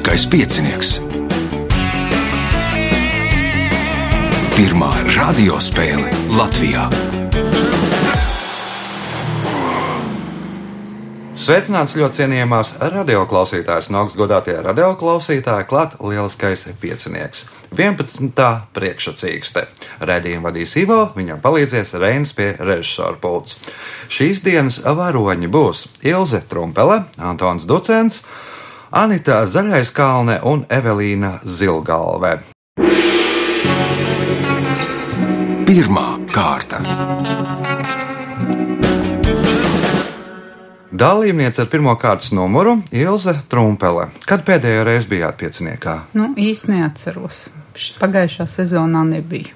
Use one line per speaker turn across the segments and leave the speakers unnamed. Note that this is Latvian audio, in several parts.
Lieliskais piecinieks. Pirmā radiospēle Latvijā.
Sveicināts ļoti cienījamās radioklausītājas un augstgadātie radioklausītāji, klāt lieliskais piecinieks. 11. priekšsacīkste. Redījumu vadīs Ivo, viņam palīdzēs Reinas pie režisora pults. Šīs dienas varoņi būs Ilze Trumpele, Antons Ducens, Anita Zaļaiskalne un Evelīna Zilgalve.
Pirmā kārta.
Dalībniece ar pirmā kārtas numuru Ilze Trumpele. Kad pēdējo reizi bijāt pieciniekā?
Nu, īsti neatceros. Pagājušā sezonā nebija.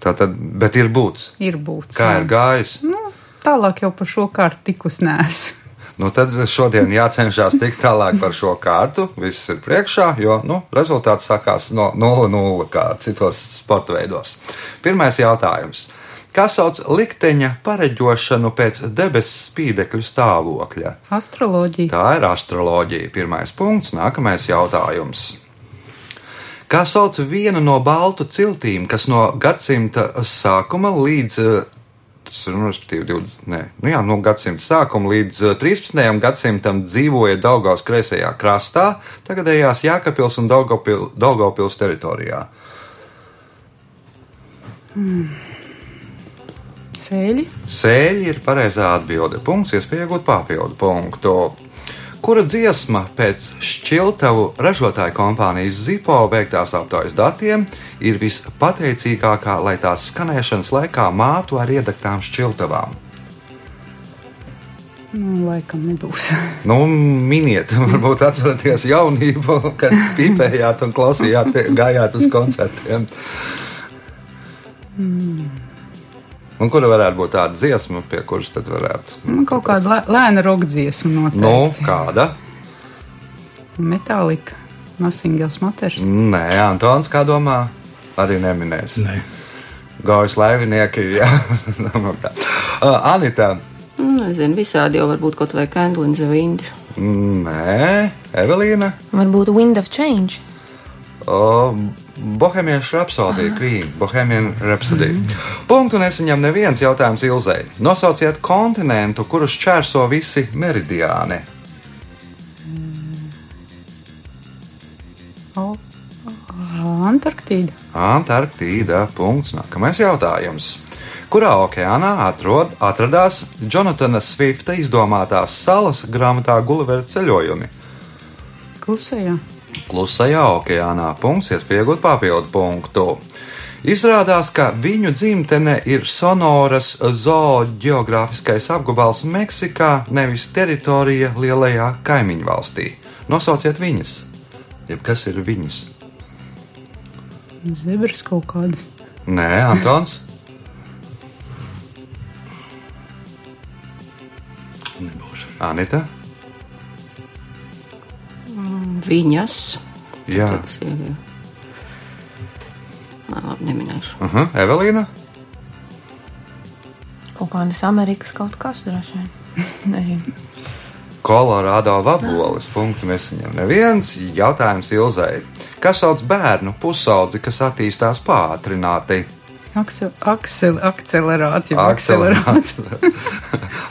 Tā tad, bet ir būts.
Ir būts.
Kā
jā.
ir gājis?
Nu, tālāk jau par šo kārtu tikus nēs.
Nu, tad šodien jācenšas tikt tālāk par šo kārtu. Viss ir priekšā, jo nu, rezultāts sākās no 0-0, kā citos sporta veidos. Pirmais jautājums. Kā sauc likteņa pareģošanu pēc debesu spīdekļu stāvokļa?
Astroloģija.
Tā ir astroloģija. Pirmais punkts, nākamais jautājums. Kā sauc vienu no baltu ciltīm, kas no gadsimta sākuma līdz, eh, ir, nu, respektīvi, 20, ne, nu jā, no gadsimta sākuma līdz eh, 13. gadsimtam dzīvoja Daugaus kreisajā krastā, tagadējās Jākapils un Daugavpil, Daugavpils teritorijā?
Sēļi.
Sēļi ir pareizā atbilde. Punkts, iespēja iegūt papildu punktu. Kura dziesma pēc šķiltavu ražotāju kompānijas Zipo veiktās aptaujas datiem ir vispateicīgākā, lai tās skanēšanas laikā mātu ar iedegtām šķiltavām?
Nu, laikam nebūs.
Nu, miniet, varbūt atceraties jaunību, kad pipējāt un klausījāt, gājāt uz koncertiem. Un kura varētu būt tāda dziesma, pie kuras tad varētu?
Nu, kaut kāda lē- lēna rokdziesma
Nu,
noteikti.
kāda?
Metālika. Masingels maters.
Nē, Antons, kā domā, arī neminēs.
Nē.
Gaujas laivinieki, jā. Nu, uh, Anita,
Nu, Nezinu, visādi jau var būt kaut vai Candle in the Wind.
nē, Evelīna,
Varbūt Wind of Change.
uh, Bohēmijas rapsodija, Queen, Bohēmijas rapsodija. Punktu nesaņem neviens jautājums Ilzei. Nosauciet kontinentu, kurus čērso visi meridiāni.
O, Antarktīda.
Antarktīda. Punkts. Nākamais jautājums. Kurā okeānā atrod, atradās Jonatana Swifta izdomātās salas grāmatā Gulliver ceļojumi?
Klusajā.
Klusajā okeānā punkts, iespējot papildu punktu. Izrādās, ka viņu dzimtene ir Sonoras zoogeogrāfiskais apgabals Meksikā, nevis teritorija lielajā kaimiņu valstī. Nosauciet viņas, jeb kas ir viņas?
Zebras kaut kādas.
Nē, Antons.
Nebūs.
Anita.
Viņas.
Jā,
Tas ir. Nā, labi, neminēšu.
uh -huh. Evelīna.
Kaut kādas Amerikas kaut kas droši vien.
Kolorādo vabolis. Punktu nesaņem neviens. Jautājums Ilzai. Kas sauc bērnu pusaudzi, kas attīstās pātrināti?
Aksel, aksel, akcelerācija. Akcelerācija.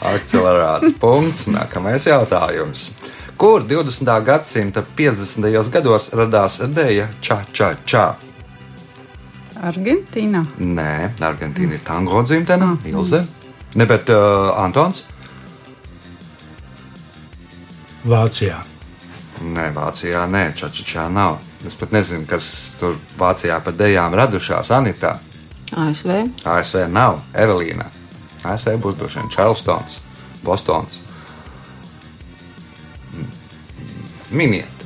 Akcelerāts punkts. Nākamais jautājums. Kur 20. gadsimta 50. gados radās dēļa čā, čā, čā?
Argentīnā.
Nē, Argentīna ir tango dzimtene, Ilze. Ne, bet uh, Antons?
Vācijā.
Nē, Vācijā nē, čačačā nav. Es pat nezinu, kas tur Vācijā par dēļām radušās. Anitā,
ASV.
ASV nav, Evelīna. ASV būs droši vien Čārlstons, Bostons. Miniet.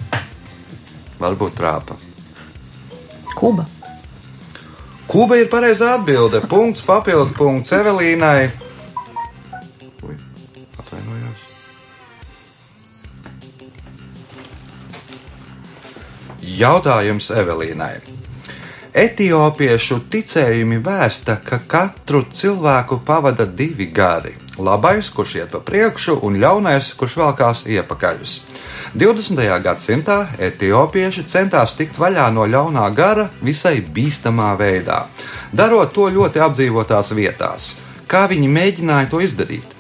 Varbūt trāpa.
Kuba.
Kuba ir pareizā atbilde. Punkts, papildu punkts Evelīnai. Ui, atvainojos. Jautājums Evelīnai. Etiopiešu ticējumi vēsta, ka katru cilvēku pavada divi gari labais, kurš iet pa priekšu, un ļaunais, kurš velkās iepakaļus. 20. gadsimtā etiopieši centās tikt vaļā no ļaunā gara visai bīstamā veidā, darot to ļoti apdzīvotās vietās. Kā viņi mēģināja to izdarīt?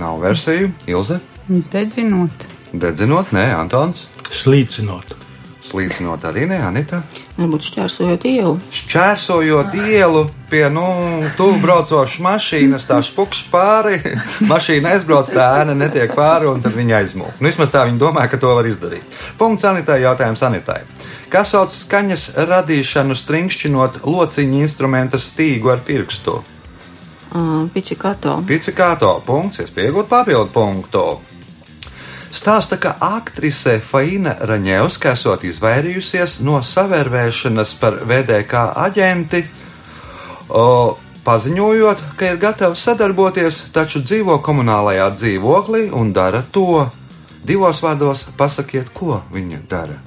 Nav versiju, Ilze.
Dedzinot.
Dedzinot, nē, Antons.
Slīcinot.
Slīcinot arī nē, Anita.
Varbūt šķērsojot ielu.
Šķērsojot ielu pie nu, tuvu braucošas mašīnas, tā spukš pāri. Mašīna aizbrauc, tā ēna netiek pāri, un tad viņa aizmūg. Nu, vismaz tā viņa domāja, ka to var izdarīt. Punkts Anitai, jautājums Anitai. Kas sauc skaņas radīšanu stringšķinot lociņu instrumenta stīgu ar pirkstu?
Uh, Picikato.
Picikāto punkts, iespēja iegūt papildu punktu. Stāsta, ka aktrise Faina Raņevska esot izvairījusies no savērvēšanas par VDK aģenti, o, paziņojot, ka ir gatava sadarboties, taču dzīvo komunālajā dzīvoklī un dara to. Divos vārdos pasakiet, ko viņa dara.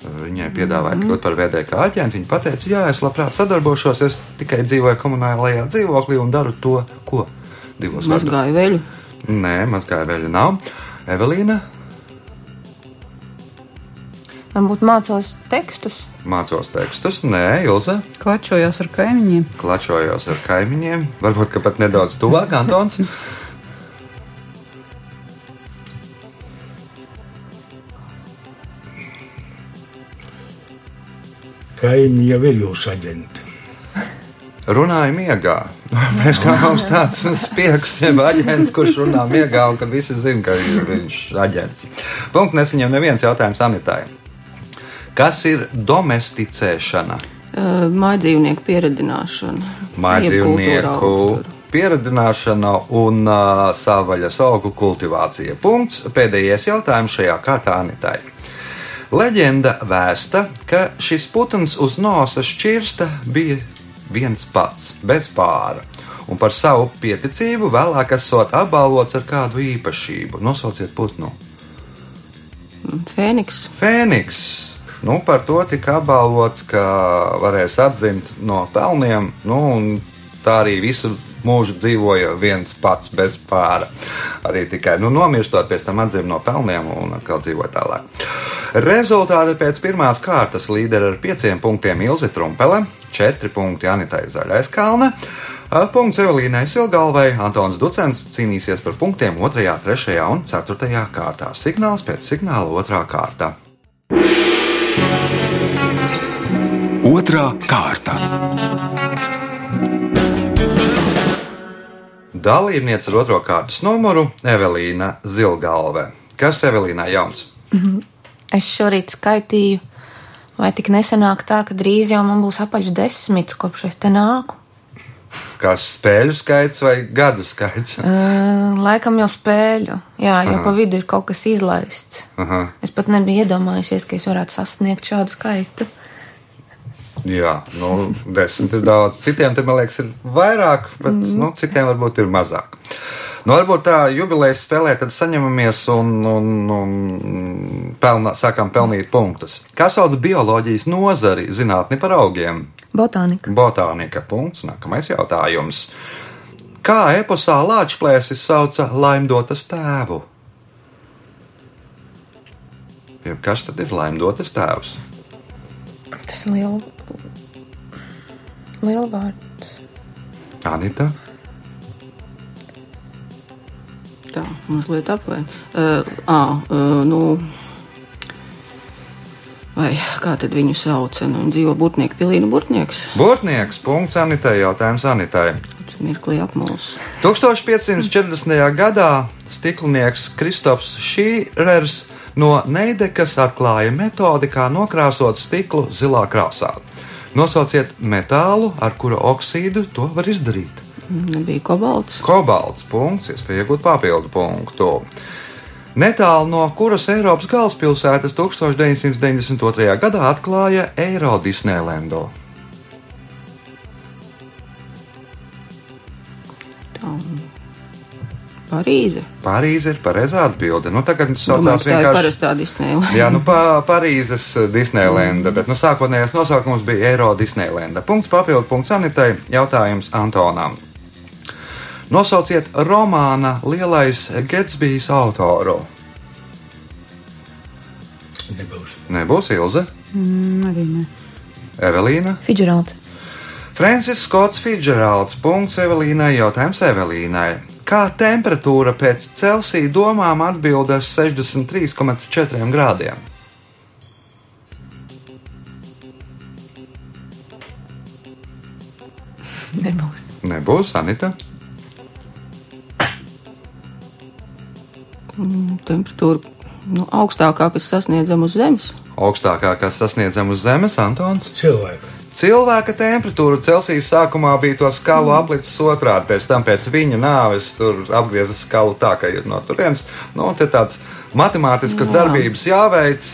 Viņai piedāvāja kļūt par VDK aģentu. Viņa teica, jā, es labprāt sadarbošos. Es tikai dzīvoju komunālajā dzīvoklī un daru to, ko divos vārdos.
Mazgāju veļu.
Nē, mazgāja veļa nav. Evelīna
Varbūt mācos tekstus.
mācos tekstus, nē, Ilze
Klačojos ar kaimiņiem.
klačojos ar kaimiņiem. Varbūt ka pat nedaudz tuvāk, Antons.
Kaimiņi jau ir jūsu aģenti.
Runāja miegā. Mēs kā mums tāds spiegs, jeb aģents, kurš runā miegā, un kad visi zina, ka ir viņš aģents. Punkts nesaņem neviens jautājums Anitai. Kas ir domesticēšana?
Uh, Mājdzīvnieku pieredināšana.
Mājdzīvnieku pieredināšana un uh, savvaļas augu kultivācija. Punkts. Pēdējais jautājums šajā kārtā Anitai. Leģenda vēsta, ka šis putns uz nosa šķirsta bija viens pats, bez pāra. Un par savu pieticību vēlāk esot apbalvots ar kādu īpašību. Nosauciet putnu.
Fēniks.
Fēniks. Nu, par to tika apbalvots, ka varēs atzimt no pelniem. Nu, un tā arī visu mūžu dzīvoja viens pats bez pāra. Arī tikai nu, nomirstot, pēc tam atzima no pelniem un atkal dzīvoja tālāk. Rezultāti pēc pirmās kārtas līderi ar pieciem punktiem Ilzi Trumpele, četri punkti Anitai Zaļais Kalne. Punkts Evelīnai Silgalvai, Antons Ducens cīnīsies par punktiem 2, 3 un 4 kārtā. Signāls pēc signāla 2 kārta.
Otra kārta.
Dalībniece ar otro kārtas numuru - Evelīna Zilgalve. Kas Evelīnai jauns?
Es šorīt skaitīju, vai tik nesenāk tā, ka drīz jau man būs apaļš desmit, kopš es te nāku.
Kas spēļu skaits vai gadu skaits?
Uh, laikam jau spēļu, jā, jo pa vidu ir kaut kas izlaists.
Aha.
Es pat nebiju iedomājusies, ka es varētu sasniegt šādu skaitu.
Jā, nu, desmit ir daudz. Citiem, te, man liekas, ir vairāk, bet mm. nu, citiem varbūt ir mazāk. Nu, varbūt tā jubilejas spēlē, tad saņemamies un, un, un pelnā, sākam pelnīt punktus. Kā sauc bioloģijas nozari zinātni par augiem?
Botānika.
Botānika. Punkts. Nākamais jautājums. Kā eposā Lāčplēsis sauca laimdotas tēvu? Jeb kas tad ir laimdotas tēvs?
Tas ir liela, liela vārds.
Anita.
Tā, mazliet apvērt. Uh, ah, uh, nu. Vai kā tad viņu sauc? Nu, dzīvo Burtnieku pilī, nu, Burtnieks.
Bortnieks. Punkts Anitai. Jautājums Anitai.
Mirklī apmuls.
1540. gadā stiklinieks Kristofs Šīrers no Neidekas atklāja metodi, kā nokrāsot stiklu zilā krāsā. Nosauciet metālu, ar kura oksīdu to var izdarīt.
Nebija kobalts.
Kobalts punkts, iespēja iegūt papildu punktu. Netālu no kuras Eiropas galvaspilsētas 1992. gadā atklāja Eiro Disneylandu.
Tā. Parīze.
Parīze ir pareizā atbilde. Nu, tagad
Domāju,
saucās
ka tā ir
vienkārši.
parastā Disneja.
Jā, nu, pa, Parīzes Disneilanda, bet nu, sākotnējais nosaukums bija Eiro Disneilanda. Punkts papildu punkts Anitai, jautājums Antonam. Nosauciet romāna Lielais Getsbijs autoru.
Nebūs.
Nebūs Ilze,
Mm, arī ne.
Evelīna.
Fidžeralds.
Francis Skots Fitzgeralds. Punkts Evelīnai. Jautājums Evelīnai. Kā temperatūra pēc Celsija domām atbildas 63,4 grādiem?
Nebūs.
Nebūs Anita.
Temperatūra nu, augstākā, kas sasniedzama uz Zemes.
Augstākā, kas sasniedzama uz Zemes, Antons.
Cilvēku.
Cilvēka temperatūra Celsijas sākumā bija to skalu aplicis otrādi, pēc tam pēc viņa nāves tur apgriezas skalu tā, ka ir no turienes. Nu, te tāds matemātiskas
Jā.
darbības jāveic.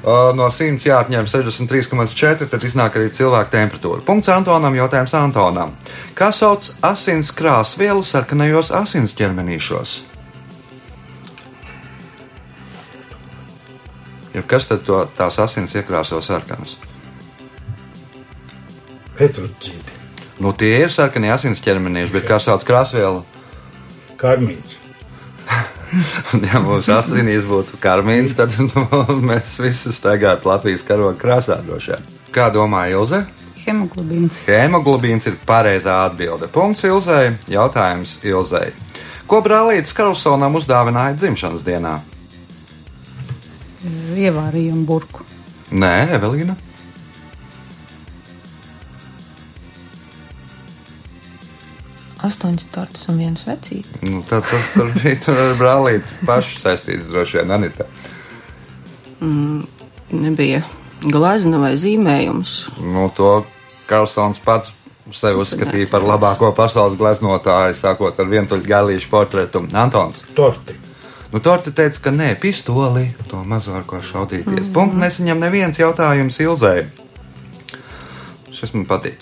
Uh, No 100 jāatņem 63,4, tad iznāk arī cilvēka temperatūra. Punkts Antonam, jautājums Antonam. Kā sauc asins krāsvielu sarkanajos asins ķermenīšos? Ja kas tad to, tās asins iekrāso sarkanas?
Petrocīti.
Nu, tie ir sarkanie asins ķermenieši, bet kā sauc krāsvielu?
Karmīns.
Ja mums asinīs būtu karmīns, tad nu, mēs visi staigātu Latvijas karoga krāsā droši vien. Kā domā Ilze?
Hemoglobīns.
Hemoglobīns ir pareizā atbilde. Punkts Ilzei. Jautājums Ilzei. Ko brālītis Karlsonam uzdāvināja dzimšanas dienā?
Ievārījumu burku.
Nē, Evelīna.
Astoņas tortas un viens vecītis.
Nu, tad tas tur bija tur ar brālīti pašu saistīts droši vien, Anita.
Nebija glazna vai zīmējums.
Nu, to Karlsons pats sevi uzskatīja par labāko pasaules gleznotāju, sākot ar vientuļu gēlīšu portretu. Antons.
Torti.
Nu, Torte teica, ka nē, pistoli, to mazo ar ko šaudīties. Mm. Punkts nesaņem neviens jautājums Ilzai. Šis man patīk.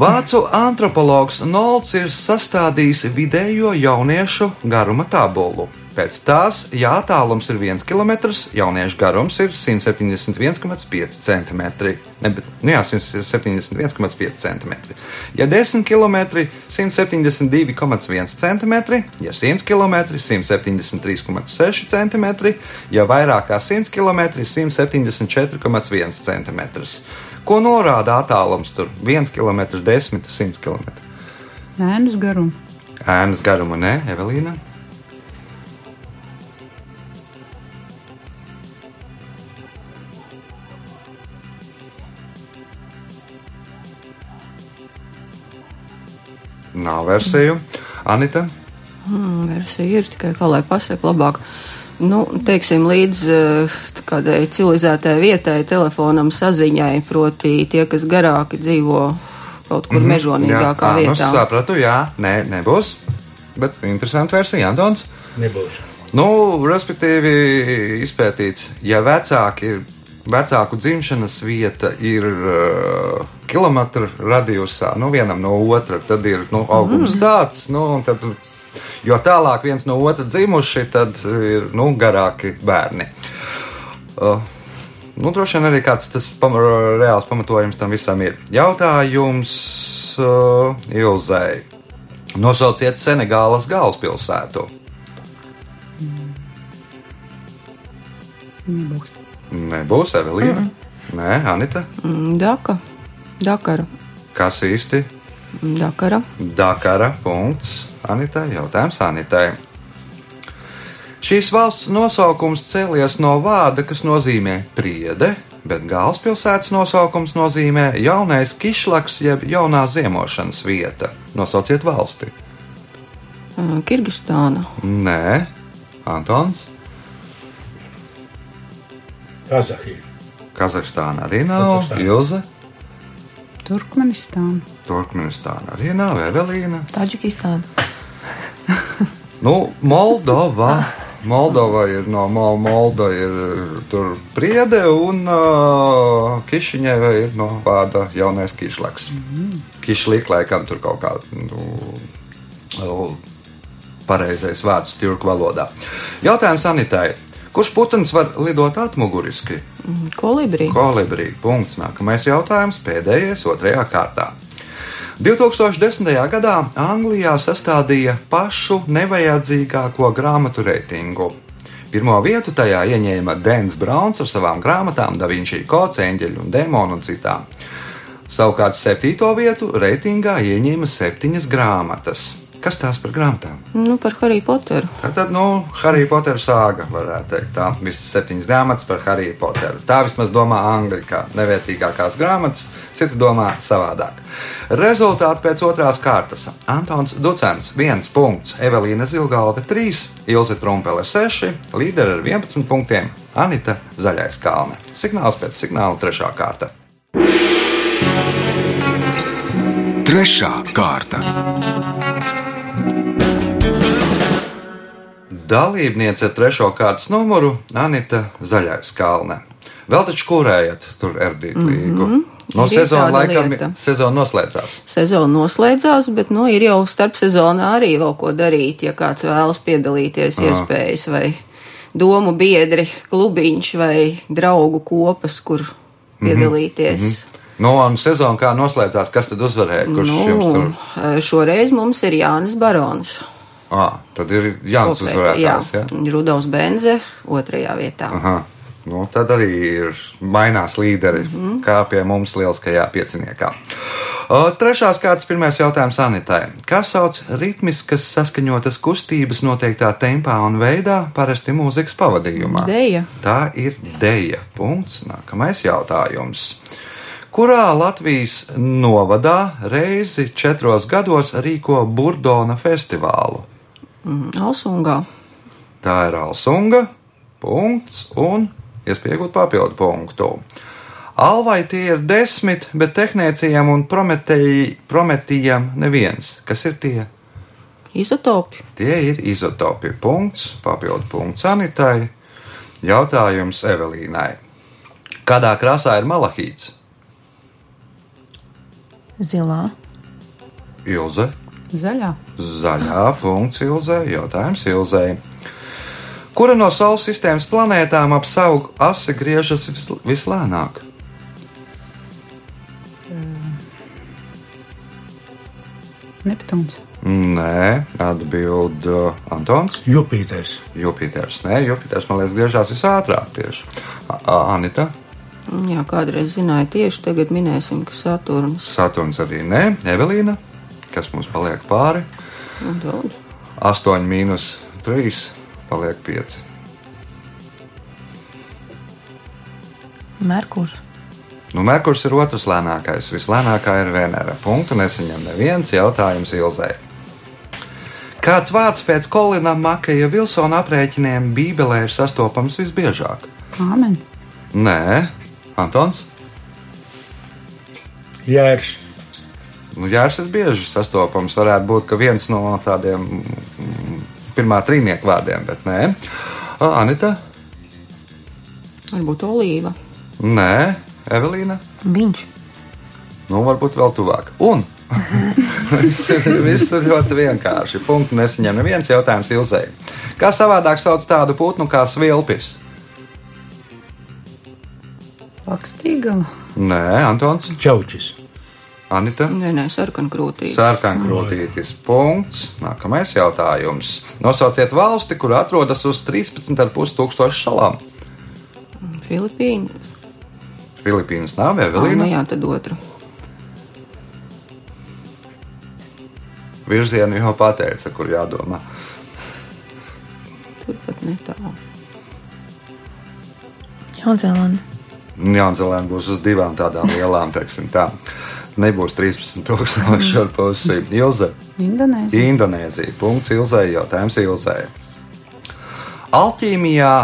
Vācu antropologs Nolds ir sastādījis vidējo jauniešu garuma tabulu. Pēc tās, ja attālums ir 1 km, jauniešu garums ir 171,5 cm. Ne, bet, nu jā, 171,5 cm. Ja 10 km, 172,1 cm, ja 100 km, 173,6 cm, ja vairāk kā 100 km, 174,1 cm. Ko norāda attālums tur? 1 km, 10, 100 km.
Ēnas garumu.
Ēnas garuma, nē, Evelīna. Nav versiju. Anita.
Hmm, versija ir tikai kā lai pasaka labāk. Nu, teiksim, līdz eh, kādai civilizētai vietai, telefonam, saziņai, proti, tie, kas garāki dzīvo kaut kur mm -hmm. mežonīgākā
jā, ā,
vietā.
Nu, sapratu, jā, nē, nebūs. Bet interesanti versija, Antons.
Nebūs.
Nu, respektīvi, izpētīts, ja vecāki ir. Vecāku dzimšanas vieta ir uh, kilometru radījusā, nu vienam no otra. Tad ir nu, augums mm. tāds, nu, un tad, jo tālāk viens no otra dzimuši, tad ir nu, garāki bērni. Uh, nu, droši vien arī kāds tas pam reāls pamatojums tam visam ir. Jautājums uh, Ilzai. Nosauciet Senegālas galvaspilsētu.
Nebūs.
Nebūs Evelīna. Mm. Nē, Anita.
Mm, Daka, Dakara,
Kas īsti?
Dakara.
Dakara. Punkts. Anitai. Jautājums Anitai. Šīs valsts nosaukums cēlies no vārda, kas nozīmē priede, bet galvaspilsētas nosaukums nozīmē jaunais kišlaks jeb jaunā ziemošanas vieta. Nosauciet valsti.
Kirgistāna,
Nē, Antons.
Kazahija.
Kazahstāna arī nav.
Kazahstāna.
Ilze.
Turkmenistāna.
Turkmenistāna arī nav. Evelīna.
Taģikistāna.
Nu, Moldova. Moldova ir no Mol Molda, ir tur priede, un uh, Kišiņeva ir no vārda jaunais kišlaks. Mm -hmm. Kišlik, laikam, tur kaut kā nu, O, Pareizais vārds turku valodā. Jautājums Anitai. Kurš putns var lidot atmuguriski?
Kolibrī.
Kolibrī. Punkts. Nākamais jautājums, pēdējais, otrajā kārtā. 2010. gadā Anglijā sastādīja pašu nevajadzīgāko grāmatu reitingu. Pirmo vietu tajā ieņēma Dēns Brauns ar savām grāmatām, Da Vinci Kods, Eņģeļu un Demonu un citām. Savukārt septīto vietu reitingā ieņēma septiņas grāmatas. Kas tās par grāmatām?
Nu, par Harry Potteru.
Tātad, nu, Harry Potter sāga, varētu teikt, tā. Visas septiņas grāmatas par Harry Potteru. Tā vismaz domā Angļu, kā nevērtīgākās grāmatas, citi domā savādāk. Rezultāti pēc otrās kārtas. Antons Ducens 1 punkts, Evelīna Zilgalve 3, Ilze Trumpele 6, līderi ar 11 punktiem, Anita Zaļais Kalne. Signāls pēc signāla trešā kārta.
Trešā kārta.
Dalībniece ar trešo kārtas numuru Anita Zaļais Kalne. Vēl taču kurējat tur erdīt līgu. Mm -hmm. No
Ir
sezona
tāda
laikam
lieta.
sezona noslēdzās.
Sezona noslēdzās, bet nu, ir jau starp sezonā arī vēl ko darīt, ja kāds vēlas piedalīties,
Aha.
iespējas vai domu biedri, klubiņš vai draugu kopas, kur piedalīties.
Nu, un sezona kā noslēdzās, kas tad uzvarēja? Kurš
Nu,
jums tur?
šoreiz mums ir Jānis Barons.
Ah, tad ir Jānis
Kopēji,
uzvarētājs. Ja?
Rudolfs Benze otrajā vietā.
Aha. Nu, tad arī ir mainās līderi, mm. -hmm. kā pie mums lieliskajā pieciniekā. O, Trešās kārtas pirmais jautājums Anitai. Kā sauc ritmiskas saskaņotas kustības noteiktā tempā un veidā, parasti mūzikas pavadījumā?
Deja.
Tā ir deja. Punkts. Nākamais jautājums. Kurā Latvijas novadā reizi četros gados rīko Burdona festivālu?
Mm, Alsungā.
Tā ir Alsunga. Punkts un iespējot papildu punktu. Alvai tie ir desmit, bet tehnēcijam un prometījam neviens. Kas ir tie?
Izotopi.
Tie ir izotopi. Punkts, papildu punkts Anitai. Jautājums Evelīnai. Kādā krāsā ir malahīts?
Zilā.
Ilze.
Zaļā.
Zaļā punkts Ilzē. Jautājums Ilzē. Kura no Saules sistēmas planētām ap savu asi griežas vis, vislēnāk?
Neptūns.
Nē, atbild uh, Antons.
Jupiters.
Jupiters. Nē, Jupiters man liekas, griežās visātrāk tieši. A- A- Anita.
Jā, kādreiz zināju tieši, tagad minēsim, ka Saturns.
Saturns arī nē. Evelīna. Kas mums paliek pāri?
Nu, daudz.
8 mīnus 3 paliek 5.
Merkurs.
Nu, Merkurs ir otrs lēnākais. Vislēnākā ir Venera. Punktu nesaņem neviens jautājums Ilzai. Kāds vārds pēc Kolina Makaja Vilsona aprēķiniem Bībelē ir sastopams visbiežāk?
Āmen.
Nē, Antons.
Jērs.
Nu, Jārs ir bieži sastopams. Varētu būt ka viens no tādiem mm, pirmā trīnieku vārdiem, bet nē. Anita?
Varbūt olīva.
Nē, Evelīna.
Viņš.
Nu, varbūt vēl tuvāk. Un viss ir, viss ir ļoti vienkārši. Punktu nesaņem neviens jautājums Ilzai. Kā savādāk sauc tādu putnu kā svilpis?
Lakstīgala.
Nē, Antons,
Čaučis.
Anita.
Nē, nē, sarkankrūtī.
Sarkankrūtītis. Punkts. Nākamais jautājums. Nosauciet valsti, kur atrodas uz 13,5 tūkstošu salām.
Filipīna.
Filipīnas nav,
Ah, nu
Evelīna.
jā, tad otra.
Virzienu jau pateica, kur jādomā.
Turpat netālu.
Jaunzēlanda.
Jaunzēlēna būs uz divām tādām lielām, teiksim tā. Nebūs 13,000 ar pusi. Ilze.
Indonēzija.
Indonēzija. Punkts Ilzai. Jautājums Ilzai. Alķīmijā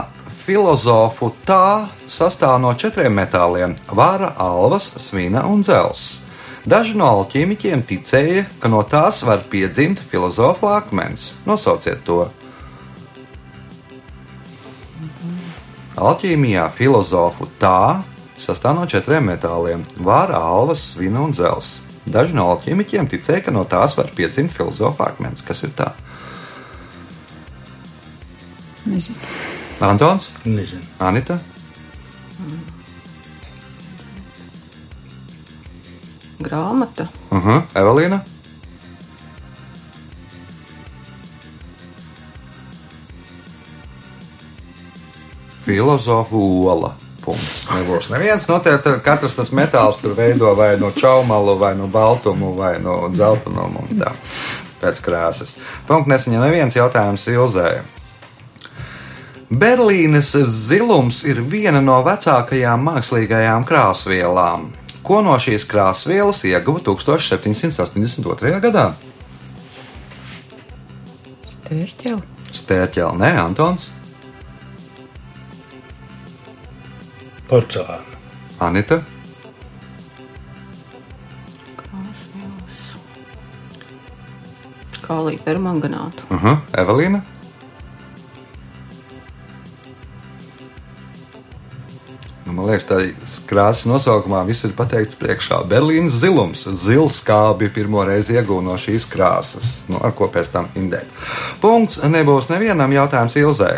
filozofu tā sastāv no četriem metāliem - vāra, alvas, svina un dzels. Daži no alķīmiķiem ticēja, ka no tās var piedzimt filozofu akmens. Nosauciet to. Alķīmijā filozofu tā sastāv no četriem metāliem - vāra, alvas, svina un dzels. Daži no alķīmiķiem ticēja, ka no tās var piedzimt filozofa akmens. Kas ir tā?
Nezinu.
Antons,
Nezinu.
Anita,
Grāmata.
uh -huh. Evelīna. Filozofu ola. Punkts. Nebūs neviens. Noteikti katrs tas metāls tur veido vai no čaumalu, vai no baltumu, vai no dzeltenumu. un Tā pēc krāsas. Punkts nesaņem neviens jautājums Ilzē. Berlīnes zilums ir viena no vecākajām mākslīgajām krāsvielām. Ko no šīs krāsvielas ieguva 1782. gadā?
Stērķeli.
Stērķeli, nē, Antons,
Porcelāna.
Anita.
Kālija permanganātu.
uh -huh. Evelīna, Nu, man liekas, tā krāsas nosaukumā viss ir pateikts priekšā. Berlīnas zilums, zils skābi pirmo reizi iegūta no šīs krāsas, nu, ar ko pēc tam indēt. Punkts nebūs nevienam jautājums Ilzē.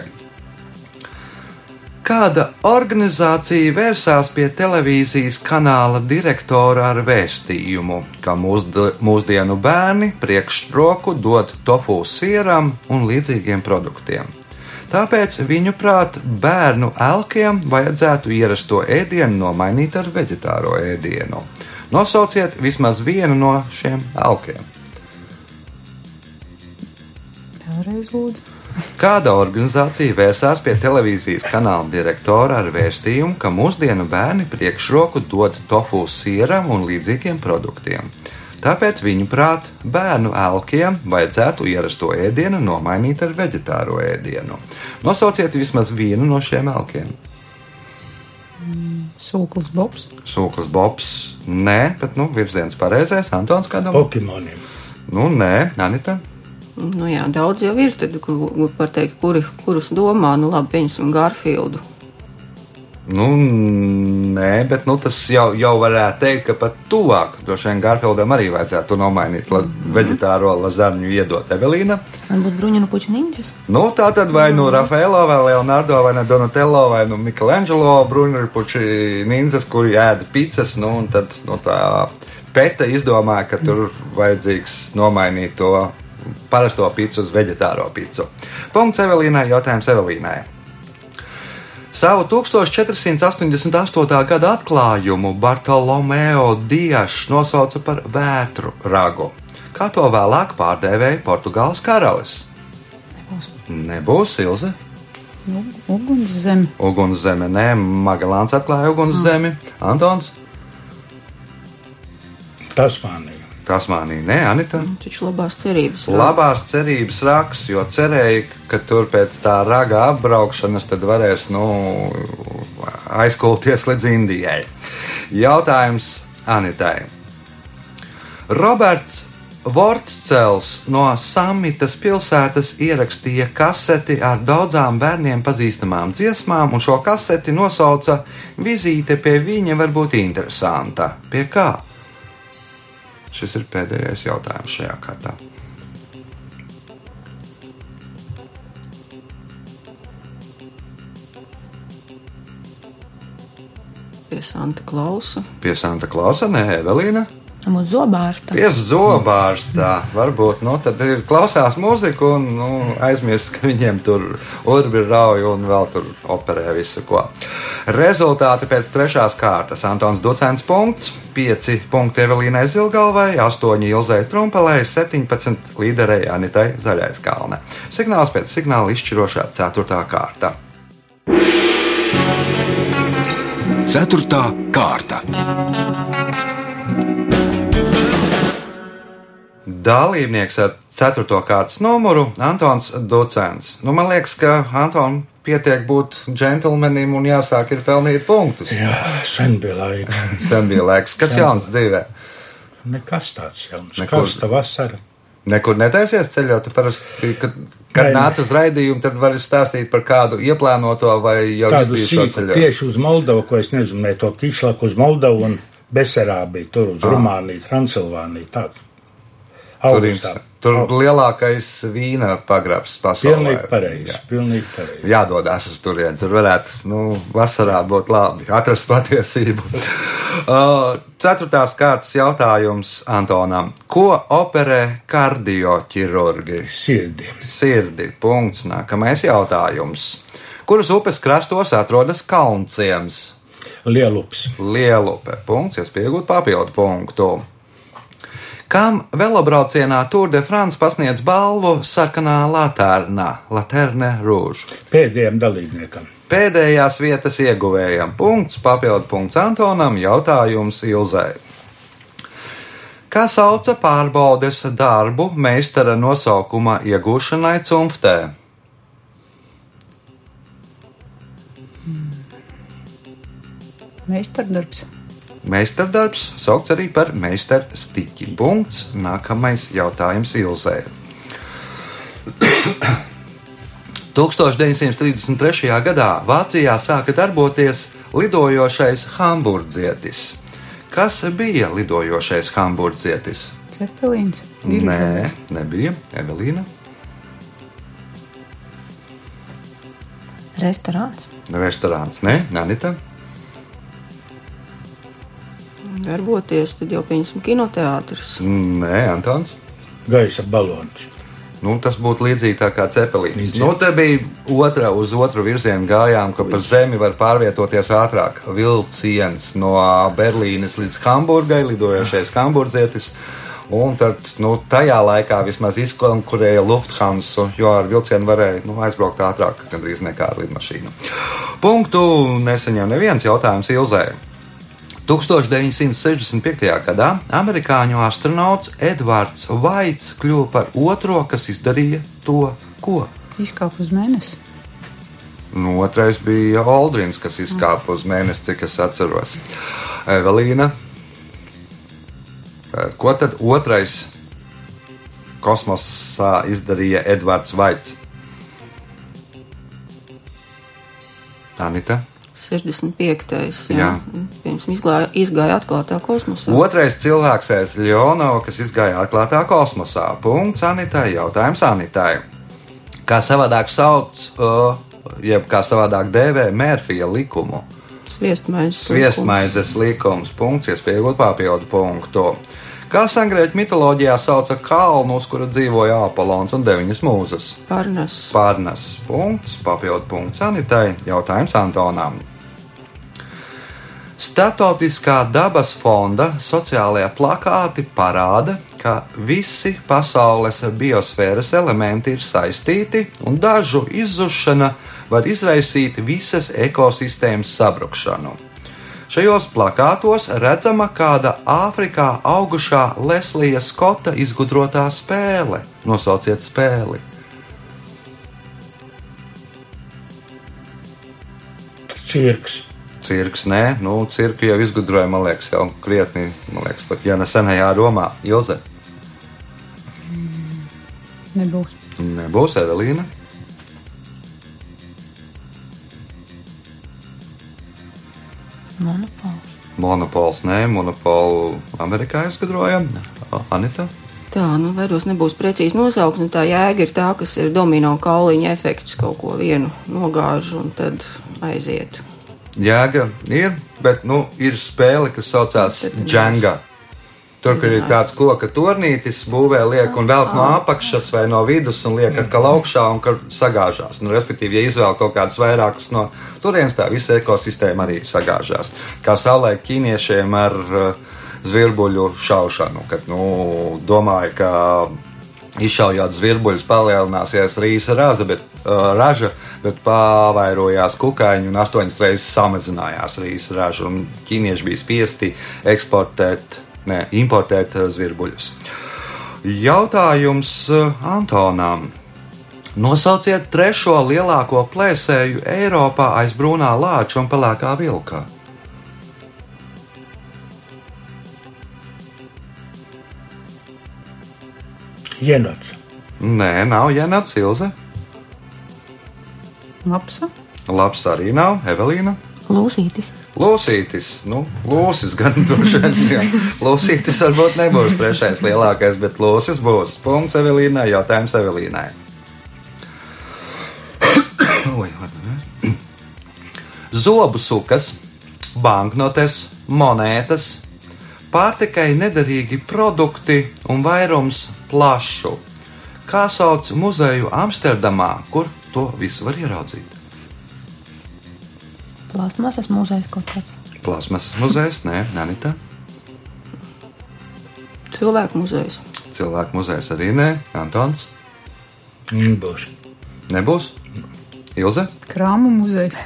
Kāda organizācija vērsās pie televīzijas kanāla direktora ar vēstījumu, ka mūsd- mūsdienu bērni priekšroku dod tofu sieram un līdzīgiem produktiem? Tāpēc, viņuprāt, bērnu elkiem vajadzētu ierasto ēdienu nomainīt ar vegetāro ēdienu. Nosauciet vismaz vienu no šiem elkiem.
Vēlreiz lūdzu.
Kāda organizācija vērsās pie televīzijas kanāla direktora ar vēstījumu, ka mūsdienu bērni priekšroku dod tofu sieram un līdzīgiem produktiem? Tāpēc, viņuprāt, bērnu elkiem vajadzētu ierasto ēdienu nomainīt ar vegetāro ēdienu. Nosauciet vismaz vienu no šiem elkiem.
Sūklis Bobs.
Sūklis Bobs, nē, bet nu, virziens pareizais. Antons kādam?
Pokemoniem.
Nu, nē, Anita.
Nu jā, daudz jau ir, tad ku- ku- var teikt, kuri, kurus domā, nu labi, pieņemsim Garfieldu.
Nu, nē, bet nu, tas jau, jau varētu teikt, ka pat tuvāk vien Garfieldam arī vajadzētu to nomainīt. La, veģetāro lazarņu iedot Evelīna.
Varbūt bruņinu puķu ninjas.
Nu, tā tad vai nu Rafaelo, vai Leonardo, vai nu Donatello, vai nu Michelangelo, Bruņurpuči ninzas, kuri ēda pizzas, nu, un tad nu, tā peta izdomāja, ka tur vajadzīgs nomainīt to parasto pizzu uz veģetāro pizzu. Punkts Evelīnai, jautājums Evelīnai. Savu 1488. gada atklājumu Bartolomeo Diešs nosauca par vētru ragu, kā to vēlāk pārdēvēja Portugāles karalis. Nebūs Ilze.
Nu, uguns zeme.
Uguns zeme, nē, Magelāns atklāja uguns zemi. Antons,
Tasmānija.
Tasmānija, nē, Anita.
Taču labās cerības.
Labās cerības raks, jo cerēja, ka tur pēc tā raga apbraukšanas tad varēs nu, aizkulties līdz Indijai. Jautājums Anitai. Roberts Vortscels no Samitas pilsētas ierakstīja kaseti ar daudzām bērniem pazīstamām dziesmām, un šo kaseti nosauca Vizīte pie viņa var būt interesanta. Pie kā? Šis ir pēdējais jautājums šajā kārtā.
Pie Santa Klausa.
Pie Santa Klausa, nē, Evelīna.
Mūsu zobārsta.
Pie zobārstā. Varbūt nu, tad ir klausās mūziku un nu, aizmirst, ka viņiem tur urbi rauj un vēl tur operē visu ko. Rezultāti pēc trešās kārtas. Antons Ducēns punkts, 5 punkti Evelīnai Zilgalvai, 8 Ilzai Trumpelai, 17 līderei Anitai Zaļais kalne. Signāls pēc signāla izšķirošā 4. kārta.
Ceturtā kārta.
Dalībnieks ar 4. kārtas numuru Antons Ducēns. Nu, man liekas, ka Antonam pietiek būt džentlmenim un jāsāk ir pelnīt punktus.
Jā, sen bija laika.
Sen bija laiks, kas jauns dzīvē.
Nekas tāds jauns.
Nekur.
Karsta vasara.
Nekur netaisies ceļot. Parasti, kad, kad nāc uz raidījumu, tad vari stāstīt par kādu ieplānoto vai jau
sīku
ceļojumu.
tieši uz Moldavu, ko es nezinu, ne to kišlaku uz Moldavu un Besarābija, tur uz Rumāniju, Transilvāniju. Tāds.
Tur,
Augustā.
ir- tur lielākais vīna pagrabs pasaulē.
Pilnīgi pareizi.
Jā.
Pilnīgi pareizi.
Jādodas uz turieni. Tur varētu nu, vasarā būt labi atrast patiesību. Uh, Ceturtās kārtas jautājums Antonam. Ko operē kardioķirurgi?
Sirdi.
Sirdi. Punkts. Nākamais jautājums. Kuras upes krastos atrodas Kalnciems?
Lielups.
Lielupe. Punkts, iespējot papildu punktu. Kam velobraucienā Tour de France pasniedz balvu sarkanā laternā, Laterne Rouge?
Pēdējiem dalībniekam.
Pēdējās vietas ieguvējam. Punkts, papildu punkts Antonam, jautājums Ilzai. Kā sauca pārbaudes darbu meistara nosaukuma iegūšanai cimftē?
Meistardarbs.
Meistardarbs saukts arī par meistarstiķi. Punkts. Nākamais jautājums Ilzē. 1933. gadā Vācijā sāka darboties lidojošais hamburdzietis. Kas bija lidojošais hamburdzietis?
Cepelīns.
Nē, nebija Evelīna.
Restorāns.
Restorāns, nē, Anita.
Darboties, tad jau pieņemsim kinoteātris.
Nē, Antons.
Gaisa balons.
Nu, tas būtu līdzīgi tā kā cepelīns. Nu, te bija otra uz otru virzienu gājām, ka pa zemi var pārvietoties ātrāk. Vilciens no Berlīnes līdz Hamburgai, lidojošais hamburgietis. Un tad, nu, tajā laikā vismaz izkonkurēja Lufthansa, jo ar vilcienu varēja nu, aizbraukt ātrāk, gandrīz nekā ar lidmašīnu. Punktu neseņem neviens jautājums Ilzē. 1965. gadā amerikāņu astronauts Edvards Vaits kļuva par otro, kas izdarīja to, ko.
Izkāpa uz mēnesi.
Nu, otrais bija Aldrins, kas izkāpa uz mēnesi, cik es atceros. Evelīna. Ko tad otrais kosmosā izdarīja Edvards Vaits? Anita.
65. Jā,
Jā.
pirms izgāja, izgāja atklātā kosmosā.
Otrais cilvēks aiz Leonova, kas izgāja atklātā kosmosā. Punkts Anitai. Jautājums Anitai. Kā savādāk sauc, uh, jeb kā savādāk dēvē Mērfija likumu?
Sviestmaizes.
Sviestmaizes likums. Punkts, iespējot papildu punktu. Kā sangrieķu mitoloģijā sauca kalnu, uz kura dzīvoja Apolons un deviņas mūzes?
Pārnes.
Pārnes punkts, papildu punkts Anitai. Jautājums Antonam. Startautiskā dabas fonda sociālajie plakāti parāda, ka visi pasaules biosfēras elementi ir saistīti un dažu izzušana var izraisīt visas ekosistēmas sabrukšanu. Šajos plakātos redzama kāda Āfrikā augušā Leslija Skota izgudrotā spēle. Nosauciet spēli!
Cirks.
Cirks, nē, nu, cirku jau izgudroja, man liekas, jau krietni, man liekas, pat ja ne senajā Romā. Ilze,
Nebūs.
nebūs Evelīna.
Monopols.
Monopols, nē, monopolu Amerikā izgudroja. Anita.
Tā, nu, vairos nebūs precīzi nosaukts. Tā jēga ir tā, kas ir domino kauliņa efekts, kaut ko vienu nogāž un tad aiziet.
Jēga ir, bet nu, ir spēle, kas saucās Džanga. Tur, kur ir tāds koka turnītis, būvē liek un velk no apakšas vai no vidus un liek atkal augšā un kur sagāžās. Nu, respektīvi, ja izvēl kaut kādus vairākus no turienes, tā visa ekosistēma arī sagāžās. Kā savulaik ķīniešiem ar uh, zvirbuļu šaušanu, kad nu, domāja, ka izšaujot zvirbuļus, palielināsies rīsa raza, bet, uh, raža, bet pavairojās kukaiņi un astoņas reizes samazinājās rīsa raža. Ķīnieši bija spiesti eksportēt, ne, importēt uh, zvirbuļus. Jautājums uh, Antonam. Nosauciet trešo lielāko plēsēju Eiropā aiz brūnā lāča un pelēkā vilka.
Jenots.
Nē, nav Janats Ilze.
Lapsa.
Labs arī nav Evelīna.
Lūsītis.
Lūsītis, nu, lūsis gan droši vien. Lūsītis varbūt nebūs trešais lielākais, bet lūsis būs. Punkts Evelīnai, jautājums Evelīnai. Zobu sukas, banknotes, monētas, pārtikai nederīgi produkti un vairums plašu. Kā sauc muzeju Amsterdamā, kur to visu var ieraudzīt?
Plāstmasas muzejs kaut kāds.
Plasmasas muzejs, nē, Anita.
Cilvēku muzejs.
Cilvēku muzejs arī nē, Antons.
Mm, Būs.
Nebūs. Ilze?
Krāmu muzejs.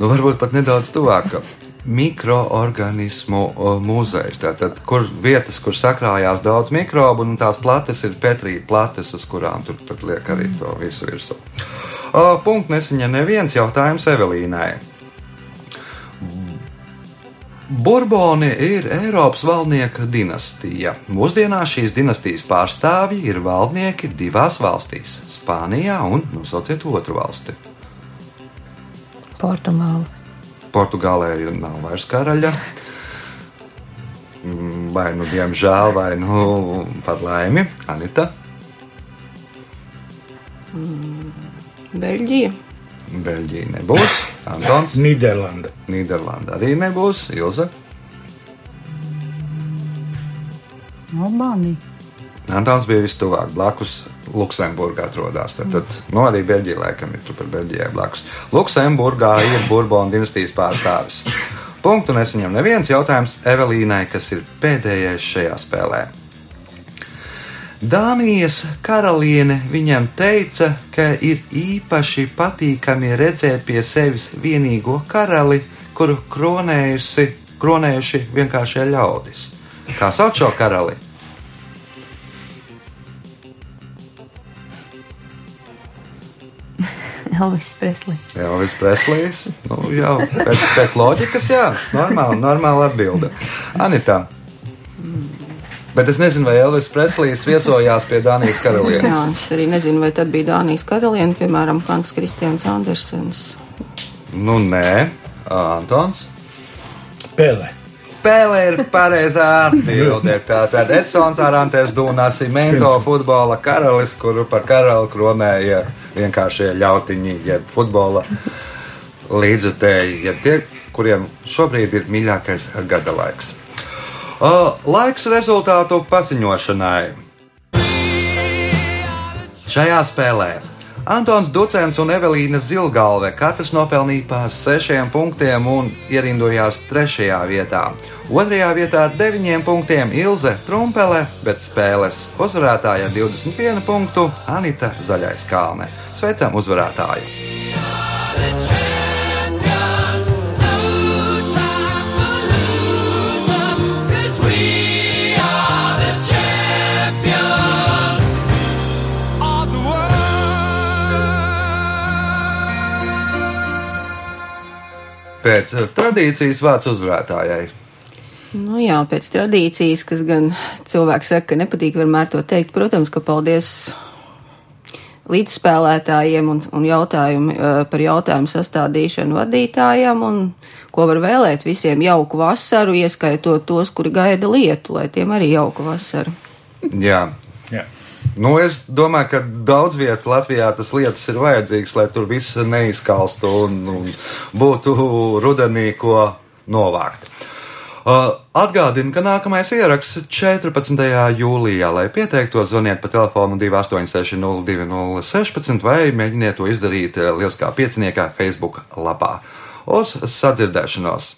Nu, varbūt pat nedaudz tuvāk. Mikroorganismu o, muzejs. Tātad, kur vietas, kur sakrājās daudz mikrobu, un tās plates ir Petrija plates, uz kurām tur, tur liek arī to visu virsū. O, Punkts nesaņem neviens jautājums Evelīnai. Burboni ir Eiropas valdnieka dinastija. Mūsdienās šīs dinastijas pārstāvji ir valdnieki divās valstīs - Spānijā un nosauciet otru valsti.
Portugāla.
Portugālē nav vairs karaļa. Mm, Vai nu diemžēl, vai nu par laimi, Anita.
Beļģija.
Beļģija nebūs, Antons.
Nīderlanda.
Nīderlanda arī nebūs, Ilza.
Albānija.
Antons bija vistuvāk blakus. Luksemburgā atrodas. Tad, tad nu, arī Beļģija laikam ir tur par Beļģijai blakus. Luksemburgā ir Burbonu dinastijas pārstāvis. Punktu nesaņem neviens jautājums Evelīnai, kas ir pēdējais šajā spēlē. Dānijas karaliene viņam teica, ka ir īpaši patīkami redzēt pie sevis vienīgo karali, kuru kronējusi, kronējuši vienkāršie ļaudis. Kā sauc šo karali?
Elvis Preslīs.
Elvis Preslīs. Nu, jau pēc, pēc loģikas, jā, normāli, normāli atbilde. Anita. Bet es nezinu, vai Elvis Preslīs viesojās pie Dānijas
Jā,
karalienes.
es arī nezinu, vai tad bija Dānijas karaliene, piemēram, Hans Kristians Andersens.
Nu, nē, Antons.
Pēlē.
Pēle ir pareizā atbilde. Tātad Edsons Arantes Dūnās Cimento futbola karalis, kuru par karali kronēja vienkāršie ļautiņi, jeb futbola līdzutēji, jeb tie, kuriem šobrīd ir mīļākais gada laiks. Laiks rezultātu paziņošanai. Šajā spēlē Antons Ducens un Evelīna Zilgalve katrs nopelnīja pār sešiem punktiem un ierindojās trešajā vietā. Otrajā vietā ar deviņiem punktiem Ilze Trumpele, bet spēles uzvarētāja ar 21 punktu Anita Zaļais Kalne. Sveicam uzvarētāju! Pēc eh, tradīcijas vārds uzvarētājai.
Nu jā, pēc tradīcijas, kas gan cilvēks saka, ka nepatīk vienmēr to teikt, protams, ka paldies līdzspēlētājiem un, un jautājumu, eh, par jautājumu sastādīšanu vadītājiem un ko var vēlēt visiem jauku vasaru, ieskaitot tos, kuri gaida lietu, lai tiem arī jauku vasaru.
Jā.
Nu, es domāju, ka daudz vietā Latvijā tas lietas ir vajadzīgas, lai tur viss neizkalstu un, un būtu rudenī ko novākt. Uh, Atgādinu, ka nākamais ieraksts 14. jūlijā, lai pieteiktos, zvaniet pa telefonu 286 0216 vai mēģiniet to izdarīt uh, Lieliskā pieciniekā Facebook lapā. Uz sadzirdēšanos!